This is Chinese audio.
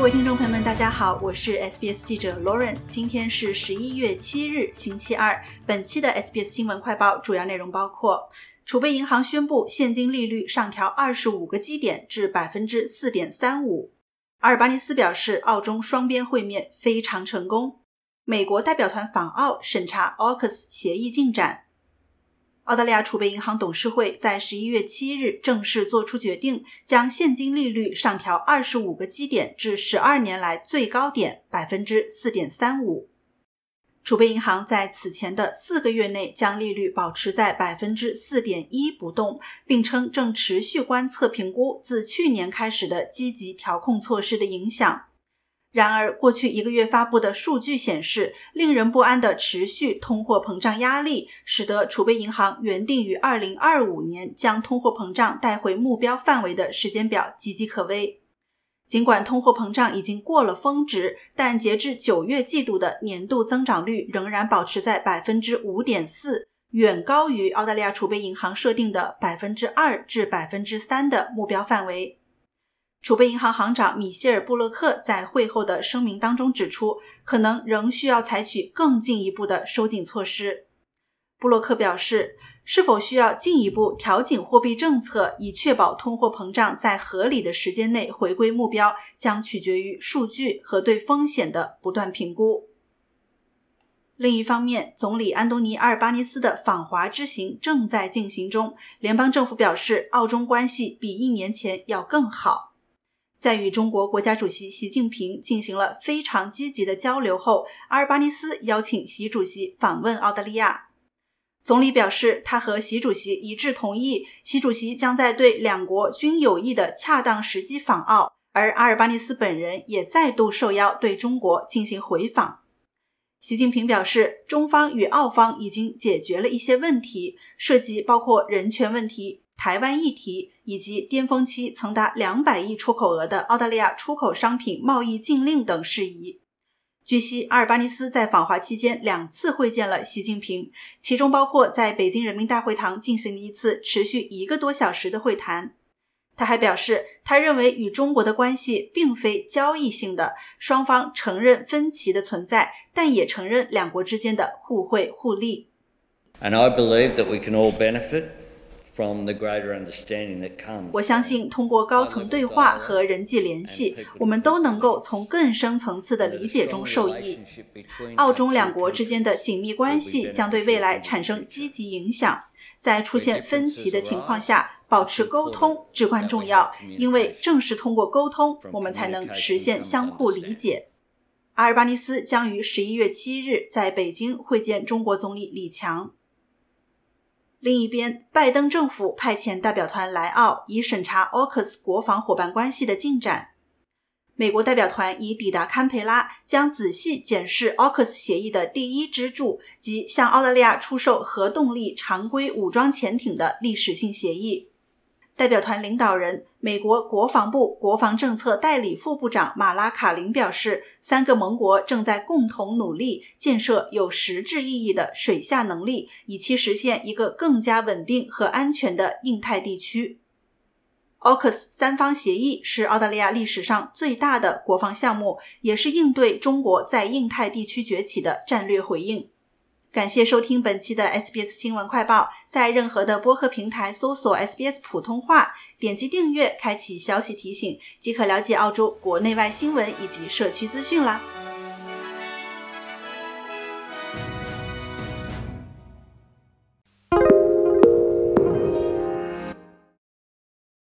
各位听众朋友们，大家好，我是 SBS 记者 Lauren。今天是十一月七日，星期二。本期的 SBS 新闻快报主要内容包括：储备银行宣布现金利率上调二十五个基点至百分之四点三五；阿尔巴尼斯表示，澳中双边会面非常成功；美国代表团访澳审查 AUKUS 协议进展。澳大利亚储备银行董事会在十一月七日正式作出决定，将现金利率上调二十五个基点至十二年来最高点百分之四点三五。储备银行在此前的四个月内将利率保持在百分之四点一不动，并称正持续观测评估自去年开始的积极调控措施的影响。然而，过去一个月发布的数据显示，令人不安的持续通货膨胀压力，使得储备银行原定于2025年将通货膨胀带回目标范围的时间表岌岌可危。尽管通货膨胀已经过了峰值，但截至九月季度的年度增长率仍然保持在百分之五点四，远高于澳大利亚储备银行设定的百分之二至百分之三的目标范围。储备银行行长米歇尔·布洛克在会后的声明当中指出，可能仍需要采取更进一步的收紧措施。布洛克表示，是否需要进一步调整货币政策以确保通货膨胀在合理的时间内回归目标，将取决于数据和对风险的不断评估。另一方面，总理安东尼·阿尔巴尼斯的访华之行正在进行中。联邦政府表示，澳中关系比一年前要更好。在与中国国家主席习近平进行了非常积极的交流后，阿尔巴尼斯邀请习主席访问澳大利亚。总理表示，他和习主席一致同意，习主席将在对两国均有益的恰当时机访澳，而阿尔巴尼斯本人也再度受邀对中国进行回访。习近平表示，中方与澳方已经解决了一些问题，涉及包括人权问题。台湾议题以及巅峰期曾达两百亿出口额的澳大利亚出口商品贸易禁令等事宜。据悉，阿尔巴尼斯在访华期间两次会见了习近平，其中包括在北京人民大会堂进行的一次持续一个多小时的会谈。他还表示，他认为与中国的关系并非交易性的，双方承认分歧的存在，但也承认两国之间的互惠互利。And I believe that we can all benefit. 我相信，通过高层对话和人际联系，我们都能够从更深层次的理解中受益。澳中两国之间的紧密关系将对未来产生积极影响。在出现分歧的情况下，保持沟通至关重要，因为正是通过沟通，我们才能实现相互理解。阿尔巴尼斯将于十一月七日在北京会见中国总理李强。另一边，拜登政府派遣代表团来澳，以审查 AUKUS 国防伙伴关系的进展。美国代表团已抵达堪培拉，将仔细检视 AUKUS 协议的第一支柱即向澳大利亚出售核动力常规武装潜艇的历史性协议。代表团领导人、美国国防部国防政策代理副部长马拉卡林表示，三个盟国正在共同努力建设有实质意义的水下能力，以期实现一个更加稳定和安全的印太地区。AUKUS 三方协议是澳大利亚历史上最大的国防项目，也是应对中国在印太地区崛起的战略回应。感谢收听本期的 SBS 新闻快报，在任何的播客平台搜索 SBS 普通话，点击订阅，开启消息提醒，即可了解澳洲国内外新闻以及社区资讯啦。